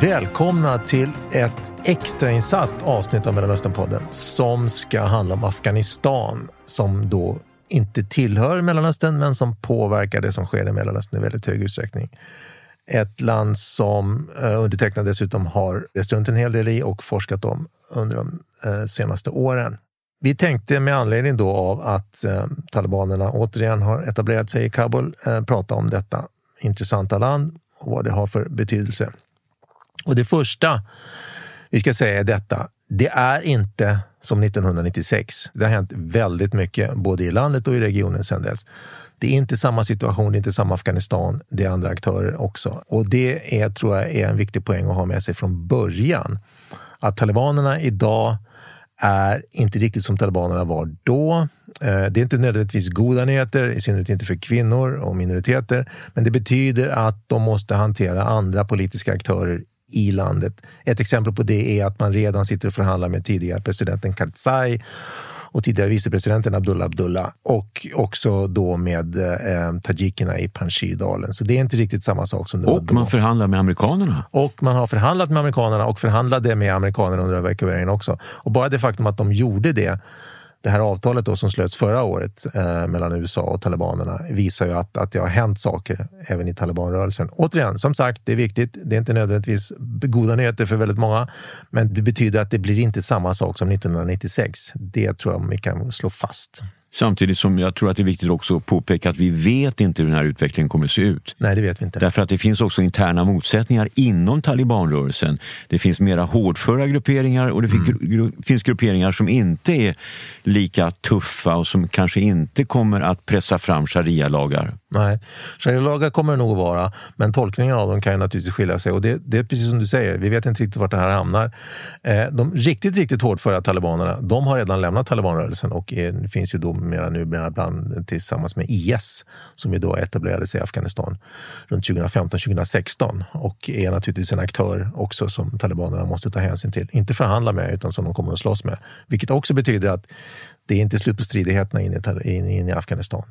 Välkomna till ett extrainsatt avsnitt av Mellanösternpodden som ska handla om Afghanistan som då inte tillhör Mellanöstern men som påverkar det som sker i Mellanöstern i väldigt hög utsträckning. Ett land som eh, undertecknad dessutom har rest runt en hel del i och forskat om under de eh, senaste åren. Vi tänkte med anledning då av att eh, talibanerna återigen har etablerat sig i Kabul prata om detta intressanta land och vad det har för betydelse. Och det första vi ska säga är detta. Det är inte som 1996. Det har hänt väldigt mycket både i landet och i regionen sedan dess. Det är inte samma situation, det är inte samma Afghanistan, det är andra aktörer också. Och det är, tror jag är en viktig poäng att ha med sig från början. Att talibanerna idag är inte riktigt som talibanerna var då. Eh, det är inte nödvändigtvis goda nyheter, i synnerhet inte för kvinnor och minoriteter. Men det betyder att de måste hantera andra politiska aktörer i landet. Ett exempel på det är att man redan sitter och förhandlar med tidigare presidenten Karzai och tidigare vicepresidenten Abdullah Abdullah och också då med eh, tajikerna i Panjshirdalen. Så det är inte riktigt samma sak som det och var då. Och man förhandlar med amerikanerna. Och man har förhandlat med amerikanerna och förhandlade med amerikanerna under evakueringen också. Och bara det faktum att de gjorde det det här avtalet då som slöts förra året eh, mellan USA och talibanerna visar ju att, att det har hänt saker även i talibanrörelsen. Återigen, som sagt, det är viktigt. Det är inte nödvändigtvis goda nyheter för väldigt många, men det betyder att det blir inte samma sak som 1996. Det tror jag vi kan slå fast. Samtidigt som jag tror att det är viktigt också att påpeka att vi vet inte hur den här utvecklingen kommer att se ut. Nej, det vet vi inte. Därför att det finns också interna motsättningar inom talibanrörelsen. Det finns mera hårdföra grupperingar och det mm. finns grupperingar som inte är lika tuffa och som kanske inte kommer att pressa fram sharia-lagar. Nej, sharia-lagar kommer det nog att vara, men tolkningen av dem kan ju naturligtvis skilja sig. Och det, det, är precis som du säger, vi vet inte riktigt vart det här hamnar. Eh, de riktigt, riktigt hårdföra talibanerna, de har redan lämnat talibanrörelsen och är, finns ju då mera nu bland, tillsammans med IS som ju då etablerade sig i Afghanistan runt 2015-2016 och är naturligtvis en aktör också som talibanerna måste ta hänsyn till. Inte förhandla med utan som de kommer att slåss med. Vilket också betyder att det är inte slut på stridigheterna inne i, in i Afghanistan.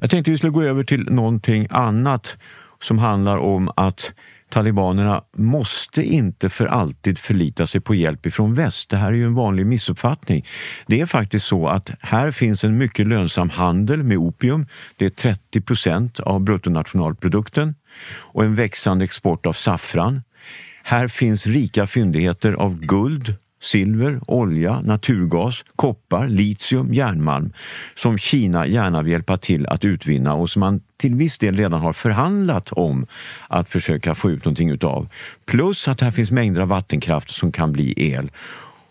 Jag tänkte vi skulle gå över till någonting annat som handlar om att talibanerna måste inte för alltid förlita sig på hjälp ifrån väst. Det här är ju en vanlig missuppfattning. Det är faktiskt så att här finns en mycket lönsam handel med opium. Det är 30 procent av bruttonationalprodukten och en växande export av saffran. Här finns rika fyndigheter av guld, silver, olja, naturgas, koppar, litium, järnmalm som Kina gärna vill hjälpa till att utvinna och som man till viss del redan har förhandlat om att försöka få ut någonting utav. Plus att här finns mängder av vattenkraft som kan bli el.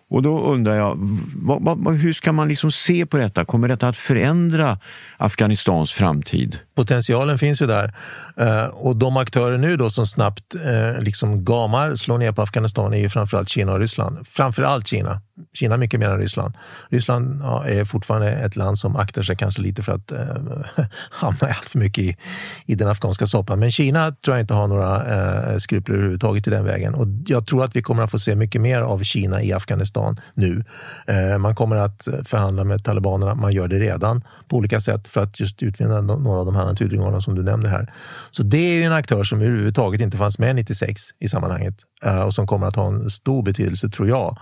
Och då undrar jag, vad, vad, hur ska man liksom se på detta? Kommer detta att förändra Afghanistans framtid? Potentialen finns ju där. Eh, och de aktörer nu då som snabbt eh, liksom gamar, slår ner på Afghanistan är ju framförallt Kina och Ryssland. Framförallt Kina. Kina mycket mer än Ryssland. Ryssland ja, är fortfarande ett land som aktar sig kanske lite för att äh, hamna allt för mycket i, i den afghanska soppan. Men Kina tror jag inte har några eh, skrupler överhuvudtaget i den vägen. Och jag tror att vi kommer att få se mycket mer av Kina i Afghanistan nu. Eh, man kommer att förhandla med talibanerna, man gör det redan på olika sätt för att just utvinna några av de här naturtillgångarna som du nämner här. Så det är en aktör som överhuvudtaget inte fanns med 96 i sammanhanget eh, och som kommer att ha en stor betydelse, tror jag,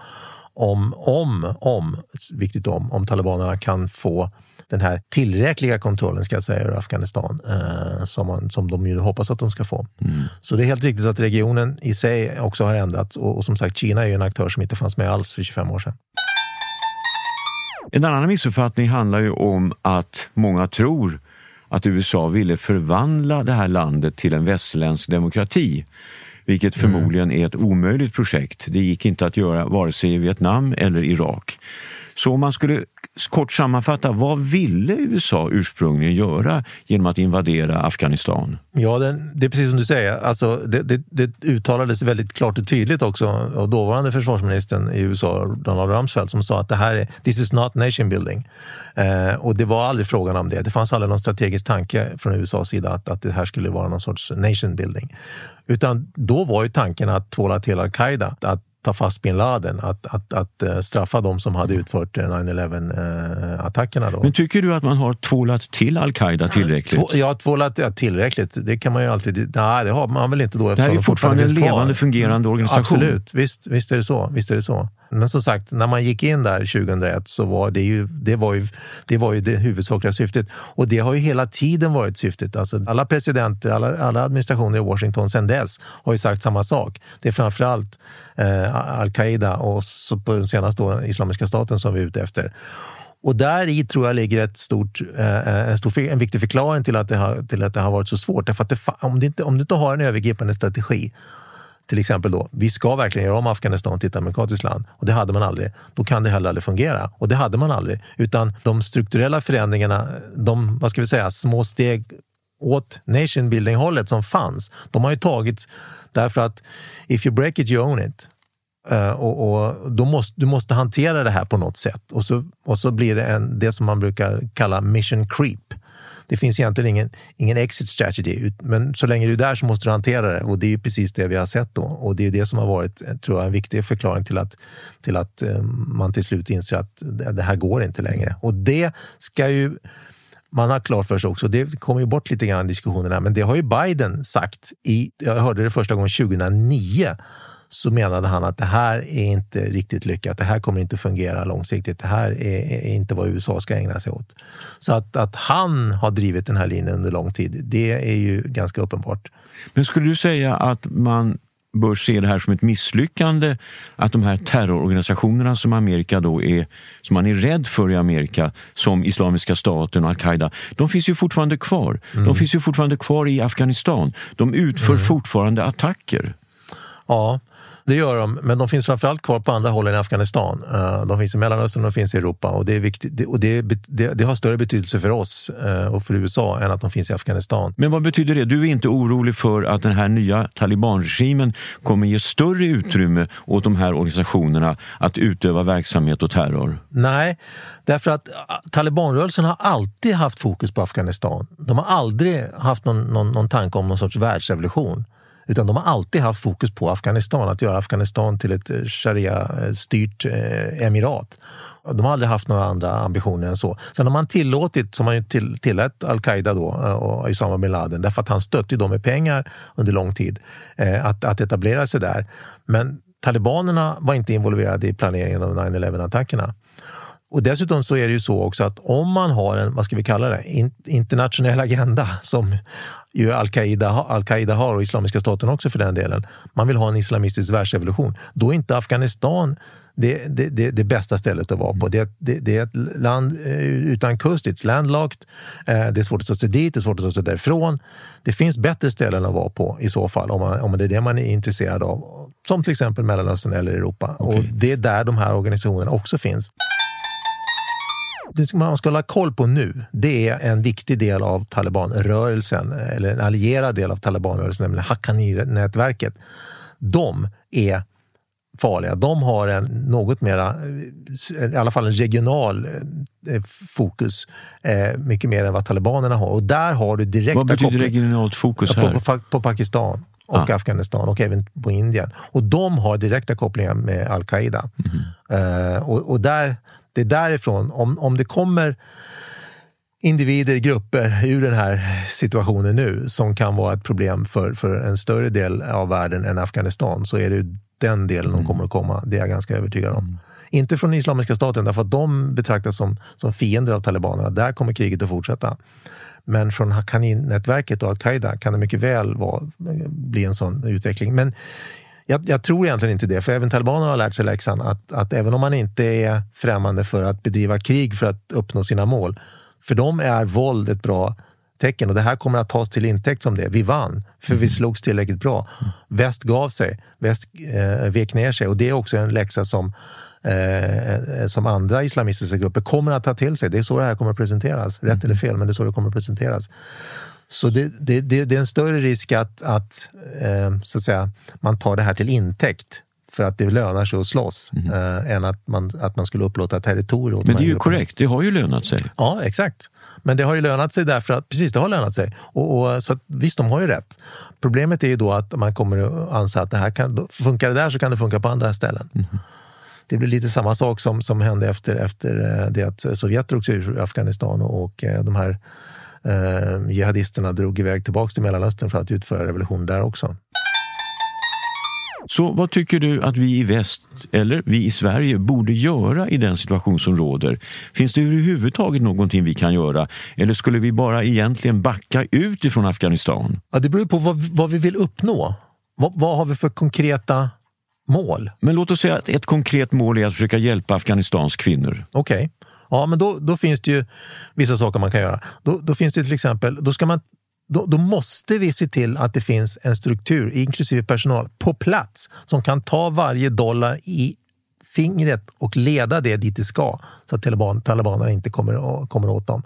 om, om, om, viktigt om, om talibanerna kan få den här tillräckliga kontrollen ska jag säga, över Afghanistan eh, som, man, som de ju hoppas att de ska få. Mm. Så det är helt riktigt att regionen i sig också har ändrats och, och som sagt Kina är ju en aktör som inte fanns med alls för 25 år sedan. En annan missuppfattning handlar ju om att många tror att USA ville förvandla det här landet till en västerländsk demokrati vilket mm. förmodligen är ett omöjligt projekt. Det gick inte att göra vare sig i Vietnam eller Irak. Så om man skulle kort sammanfatta, vad ville USA ursprungligen göra genom att invadera Afghanistan? Ja, det, det är precis som du säger. Alltså, det, det, det, uttalades väldigt klart och tydligt också av dåvarande försvarsministern i USA, Donald Rumsfeld, som sa att det här är “this is not nation building”. Eh, och det var aldrig frågan om det. Det fanns aldrig någon strategisk tanke från USAs sida att, att det här skulle vara någon sorts nation building. Utan då var ju tanken att tvåla till al-Qaida, att ta fast bin Laden, att, att, att eh, straffa de som hade utfört 9-11-attackerna. Men tycker du att man har tvålat till al-Qaida tillräckligt? Två, ja, tvålat ja, tillräckligt. Det kan man ju alltid... Nej, det har man väl inte då. Det här är ju fortfarande en levande, fungerande organisation. Absolut, visst, visst är det så. Visst är det så. Men som sagt, när man gick in där 2001 så var det ju det, var ju, det, var ju det huvudsakliga syftet. Och det har ju hela tiden varit syftet. Alltså alla presidenter, alla, alla administrationer i Washington sedan dess har ju sagt samma sak. Det är framförallt eh, al-Qaida och så på de senaste åren Islamiska staten som vi är ute efter. Och där i tror jag ligger ett stort, eh, eh en, stor, en viktig förklaring till att, det har, till att det har varit så svårt. Därför att det, om, du inte, om du inte har en övergripande strategi till exempel då, vi ska verkligen göra om Afghanistan till ett amerikanskt land och det hade man aldrig. Då kan det heller aldrig fungera och det hade man aldrig. Utan de strukturella förändringarna, de vad ska vi säga, små steg åt nation building-hållet som fanns, de har ju tagits därför att if you break it you own it. Uh, och, och, då måste, du måste hantera det här på något sätt och så, och så blir det en, det som man brukar kalla mission creep det finns egentligen ingen, ingen exit strategy, men så länge du är där så måste du hantera det och det är precis det vi har sett då. Och det är det som har varit, tror jag, en viktig förklaring till att, till att eh, man till slut inser att det här går inte längre. Och det ska ju man har klart för sig också, det kommer ju bort lite grann i diskussionerna, men det har ju Biden sagt i, jag hörde det första gången 2009, så menade han att det här är inte riktigt lyckat. Det här kommer inte fungera långsiktigt. Det här är, är inte vad USA ska ägna sig åt. Så att, att han har drivit den här linjen under lång tid, det är ju ganska uppenbart. Men skulle du säga att man bör se det här som ett misslyckande att de här terrororganisationerna som Amerika då är, som man är rädd för i Amerika, som Islamiska staten och al-Qaida, de finns ju fortfarande kvar. Mm. De finns ju fortfarande kvar i Afghanistan. De utför mm. fortfarande attacker. Ja, det gör de, men de finns framförallt kvar på andra håll än Afghanistan. Eh, de finns i Mellanöstern och de finns i Europa och det, är viktigt, och det, det, det har större betydelse för oss eh, och för USA än att de finns i Afghanistan. Men vad betyder det? Du är inte orolig för att den här nya talibanregimen kommer ge större utrymme åt de här organisationerna att utöva verksamhet och terror? Nej, därför att eh, talibanrörelsen har alltid haft fokus på Afghanistan. De har aldrig haft någon, någon, någon tanke om någon sorts världsrevolution. Utan de har alltid haft fokus på Afghanistan, att göra Afghanistan till ett eh, sharia-styrt eh, emirat. De har aldrig haft några andra ambitioner än så. Sen har man tillåtit, som man till, tillät al-Qaida då eh, och Usama bin Laden, därför att han stötte dem med pengar under lång tid, att, att etablera sig där. Men talibanerna var inte involverade i planeringen av 9-11-attackerna. Och dessutom så är det ju så också att om man har en, vad ska vi kalla det, internationell agenda som ju al-Qaida al har och Islamiska staten också för den delen. Man vill ha en islamistisk världsrevolution. Då är inte Afghanistan det, det, det, det bästa stället att vara på. Det, det, det är ett land eh, utan kust, det är landlocked, eh, det är svårt att ta sig dit, det är svårt att ta sig därifrån. Det finns bättre ställen att vara på i så fall, om, man, om det är det man är intresserad av. Som till exempel Mellanöstern eller Europa. Okay. Och Det är där de här organisationerna också finns det man ska hålla koll på nu, det är en viktig del av talibanrörelsen, eller en allierad del av talibanrörelsen, nämligen Haqqani-nätverket. De är farliga. De har en något mera, i alla fall en regional eh, fokus, eh, mycket mer än vad talibanerna har. Och där har du direkta Vad betyder regionalt fokus här? På, på, på Pakistan och ah. Afghanistan och även på Indien. Och de har direkta kopplingar med al-Qaida. Mm. Uh, och, och, där, det är därifrån, om, om det kommer individer, grupper ur den här situationen nu som kan vara ett problem för, för en större del av världen än Afghanistan så är det den delen mm. de kommer att komma. Det är jag ganska övertygad om. Mm. Inte från Islamiska staten, därför att de betraktas som, som fiender av talibanerna. Där kommer kriget att fortsätta. Men från Haqqani-nätverket och al-Qaida kan det mycket väl vara, bli en sån utveckling. Men jag, jag, tror egentligen inte det, för även talibanerna har lärt sig läxan att, att även om man inte är främmande för att bedriva krig för att uppnå sina mål, för dem är våld ett bra tecken och det här kommer att tas till intäkt som det. Vi vann, för vi mm. slogs tillräckligt bra. Väst gav sig, väst eh, vek ner sig och det är också en läxa som eh, som andra islamistiska grupper kommer att ta till sig. Det är så det här kommer att presenteras. Rätt eller fel, men det är så det kommer att presenteras. Så det, det, det, det är en större risk att, att, eh, så att säga, man tar det här till intäkt för att det lönar sig att slåss Mhm. eh, än att man, att man skulle upplåta territorium. Men det är ju grupperna. korrekt, det har ju lönat sig. Ja, exakt. Men det har ju lönat sig därför att, precis det har lönat sig. Och, och, så att, visst, de har ju rätt. Problemet är ju då att man kommer att anse att det här kan, funkar det där så kan det funka på andra ställen. Det blir lite samma sak som, som hände efter, efter eh, det att Sovjet drog sig ur Afghanistan och, och eh, de här eh, jihadisterna drog iväg tillbaka till Mellanöstern för att utföra revolution där också. Så vad tycker du att vi i väst, eller vi i Sverige, borde göra i den situation som råder? Finns det överhuvudtaget någonting vi kan göra? Eller skulle vi bara egentligen backa ut ifrån Afghanistan? Ja, det beror på vad, vad vi vill uppnå. Vad, vad har vi för konkreta mål? Men låt oss säga att ett konkret mål är att försöka hjälpa Afghanistans kvinnor. Okej. Ja, men då, då finns det ju vissa saker man kan göra. Då, då finns det till exempel, då, ska man, då, då måste vi se till att det finns en struktur, inklusive personal, på plats som kan ta varje dollar i fingret och leda det dit det ska så att taliban, talibanerna inte kommer, kommer åt dem.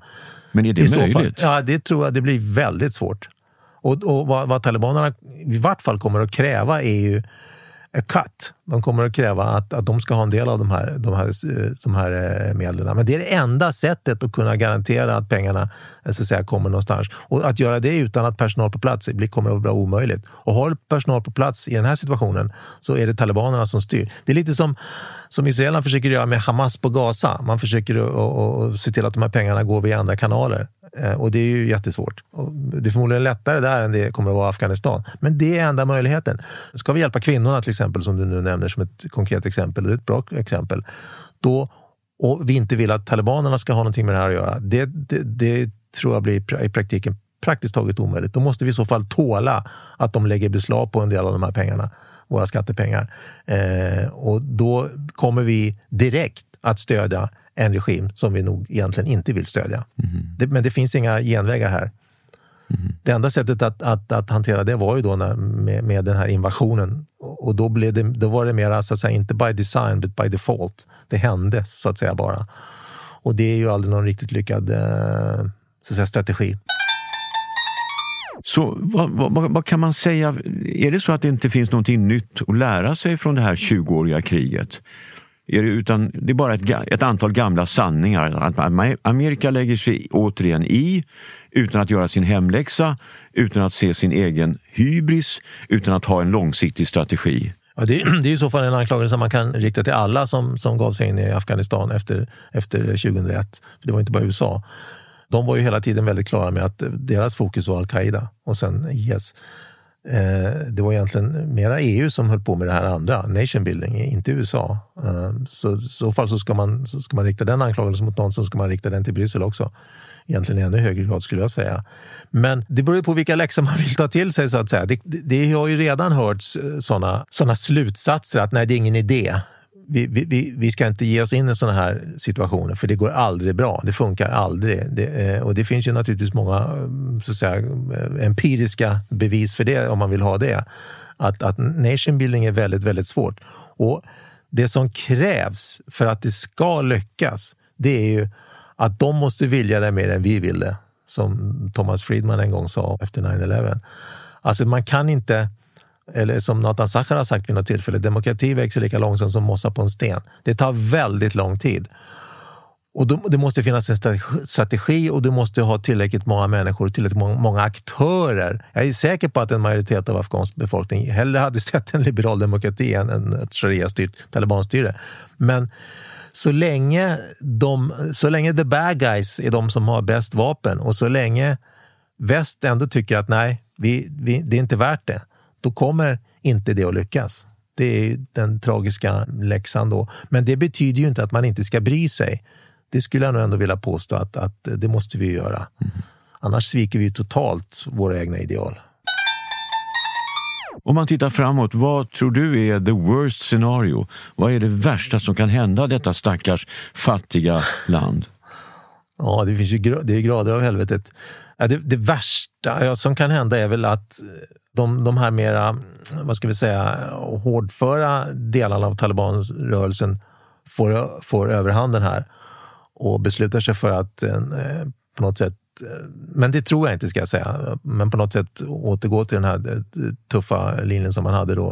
Men är I det fall, möjligt? ja, det tror jag det blir väldigt svårt. Och, och vad, vad talibanerna i vart fall kommer att kräva är ju cut. De kommer att kräva att, att de ska ha en del av de här, de här, de här eh, medlen. Men det är det enda sättet att kunna garantera att pengarna eh, så att säga, kommer någonstans. Och att göra det utan att personal på plats blir, kommer att vara omöjligt. Och har du personal på plats i den här situationen så är det talibanerna som styr. Det är lite som, som israelerna försöker göra med Hamas på Gaza. Man försöker att, att, att se till att de här pengarna går via andra kanaler. Eh, och det är ju jättesvårt. Det är förmodligen lättare där än det kommer att vara i Afghanistan. Men det är enda möjligheten. Ska vi hjälpa kvinnorna till exempel, som du nu nämner som ett konkret exempel, det är ett bra exempel, då, och vi inte vill att talibanerna ska ha någonting med det här att göra, det, det, det tror jag blir i i praktiken praktiskt taget omöjligt. Då måste vi i så fall tåla att de lägger beslag på en del av de här pengarna, våra skattepengar. Eh, och då kommer vi direkt att stödja en regim som vi nog egentligen inte vill stödja. Det, men det finns inga genvägar här. Det enda sättet att, att, att hantera det var ju då när, med, med den här invasionen. Och och då, blev det, då var det mer, så att säga, inte by design, but by default. Det hände så att säga bara. Och det är ju aldrig någon riktigt lyckad eh, så att säga, strategi. Så vad, vad, vad- vad kan man säga? Är det så att det inte finns någonting nytt att lära sig från det här 20-åriga kriget? Är det, utan det är bara ett, ett antal gamla sanningar. Att Amerika lägger sig återigen i utan att göra sin hemläxa, utan att se sin egen hybris, utan att ha en långsiktig strategi. Ja, det, det är i så fall en anklagelse man kan rikta till alla som, som gav sig in i Afghanistan efter, efter 2001. För det var inte bara USA. De var ju hela tiden väldigt klara med att deras fokus var al-Qaida och sen IS. Eh, det var egentligen mera EU som höll på med det här andra, nation building, inte USA. Eh, så i så fall så ska, man, så ska man rikta den anklagelsen mot någon så ska man rikta den till Bryssel också. Egentligen i ännu högre grad skulle jag säga. Men det beror ju på vilka läxor man vill ta till sig så att säga. Det, det, det har ju redan hörts eh, sådana såna slutsatser att nej, det är ingen idé. Vi, vi, vi, ska inte ge oss in i sådana här situationer för det går aldrig bra. Det funkar aldrig. Det, eh, och det finns ju naturligtvis många eh, så att säga, eh, empiriska bevis för det om man vill ha det. Att, att nation building är väldigt, väldigt svårt. Och det som krävs för att det ska lyckas, det är ju att de måste vilja det mer än vi vill det. Som Thomas Friedman en gång sa efter 9-11. Alltså man kan inte, eller som Nathan Sacher har sagt vid något tillfälle, demokrati växer lika långsamt som mossa på en sten. Det tar väldigt lång tid. Och då, det måste finnas en strategi- strategi och du måste ha tillräckligt många människor, tillräckligt många, många aktörer. Jag är säker på att en majoritet av afghansk befolkning hellre hade sett en liberal demokrati än en ett sharia-styrt talibanstyre. Men så länge, de, så länge the bad guys är de som har bäst vapen och så länge väst ändå tycker att nej, vi, vi, det är inte värt det, då kommer inte det att lyckas. Det är den tragiska läxan då. Men det betyder ju inte att man inte ska bry sig. Det skulle jag nog ändå vilja påstå att, att det måste vi göra. Annars sviker vi totalt våra egna ideal. Om man tittar framåt, vad tror du är the worst scenario? Vad är det värsta som kan hända detta stackars fattiga land? Ja, det finns ju det är grader av helvetet. Ja, det, det värsta som kan hända är väl att de, de här mera, vad ska vi säga, hårdföra delarna av talibanrörelsen får, får överhanden här och beslutar sig för att eh, på något sätt men det tror jag inte ska jag säga. Men på något sätt återgå till den här eh, tuffa linjen som man hade då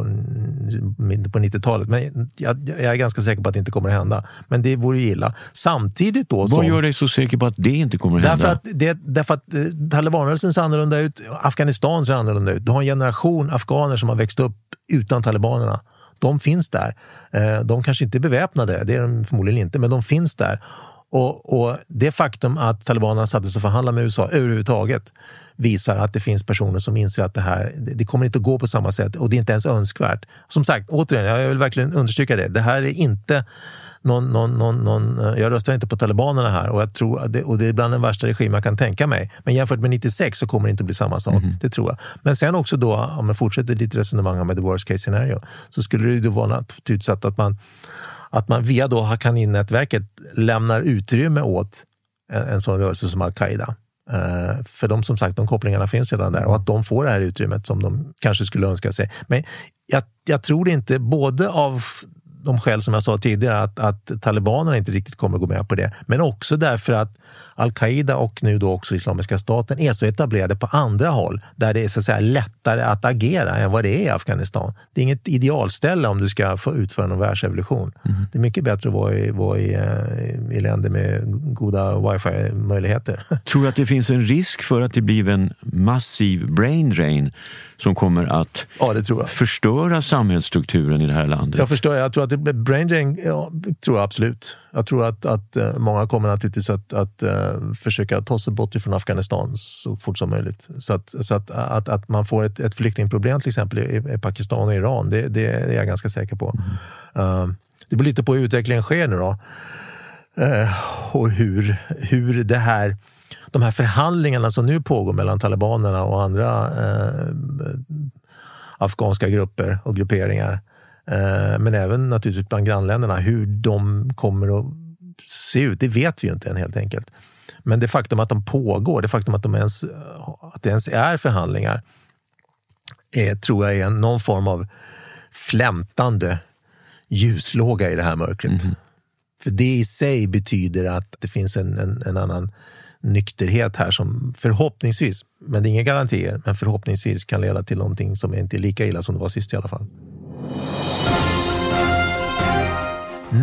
på 90-talet. Men jag, jag, är ganska säker på att det inte kommer att hända. Men det vore ju illa. Samtidigt då... Vad som, gör dig så säker på att det inte kommer att hända? Därför att, det, därför att eh, talibanrörelsen ser annorlunda ut. Afghanistan ser annorlunda ut. Du har en generation afghaner som har växt upp utan talibanerna. De finns där. Eh, de kanske inte är beväpnade, det är de förmodligen inte, men de finns där. Och, och, Det faktum att talibanerna satte sig och förhandlade med USA överhuvudtaget visar att det finns personer som inser att det här det kommer inte att gå på samma sätt och det är inte ens önskvärt. Som sagt, återigen, jag vill verkligen understryka det. Det här är inte någon, någon, någon, någon, jag röstar inte på talibanerna här och, jag tror det, och det är bland den värsta regim jag kan tänka mig. Men jämfört med 96 så kommer det inte bli samma sak. Mm. Det tror jag. Men sen också då, om man fortsätter ditt resonemang med the worst case scenario, så skulle det ju vara naturligtvis att man att man via då Haqqani-nätverket lämnar utrymme åt en, en sån rörelse som al-Qaida. Uh, för de som sagt, de kopplingarna finns redan där och att de får det här utrymmet som de kanske skulle önska sig. Men jag, jag tror inte, både av de skäl som jag sa tidigare, att, att talibanerna inte riktigt kommer gå med på det. Men också därför att al-Qaida och nu då också Islamiska staten är så etablerade på andra håll där det är så att säga lättare att agera än vad det är i Afghanistan. Det är inget idealställe om du ska få utföra någon världsrevolution. Mm. Det är mycket bättre att vara i, vara i, eh, i länder med goda wifi-möjligheter. Tror du att det finns en risk för att det blir en massiv brain drain som kommer att ja, förstöra samhällsstrukturen i det här landet? Jag förstår. Jag tror att det blir brain drain, ja, tror jag absolut. Jag tror att, att eh, många kommer naturligtvis att, att uh, försöka ta sig bort ifrån Afghanistan så fort som möjligt. Så att, så att, att, att man får ett, ett flyktingproblem till exempel i, Pakistan och Iran, det, det, är jag ganska säker på. Mm. Uh, det beror lite på hur utvecklingen sker nu då. Och hur, hur det här de här förhandlingarna som nu pågår mellan talibanerna och andra eh, afghanska grupper och grupperingar, eh, men även naturligtvis bland grannländerna, hur de kommer att se ut, det vet vi ju inte än helt enkelt. Men det faktum att de pågår, det faktum att, de ens, att det ens är förhandlingar, är, tror jag är någon form av flämtande ljuslåga i det här mörkret. Mm. För det i sig betyder att det finns en, en, en annan nykterhet här som förhoppningsvis, men det är inga garantier, men förhoppningsvis kan leda till någonting som inte är lika illa som det var sist i alla fall.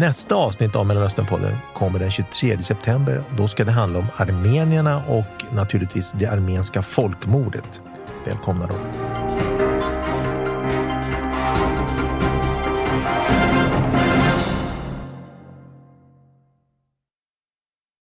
Nästa avsnitt av Mellanösternpodden kommer den 23 september. Då ska det handla om armenierna och naturligtvis det armenska folkmordet. Välkomna då!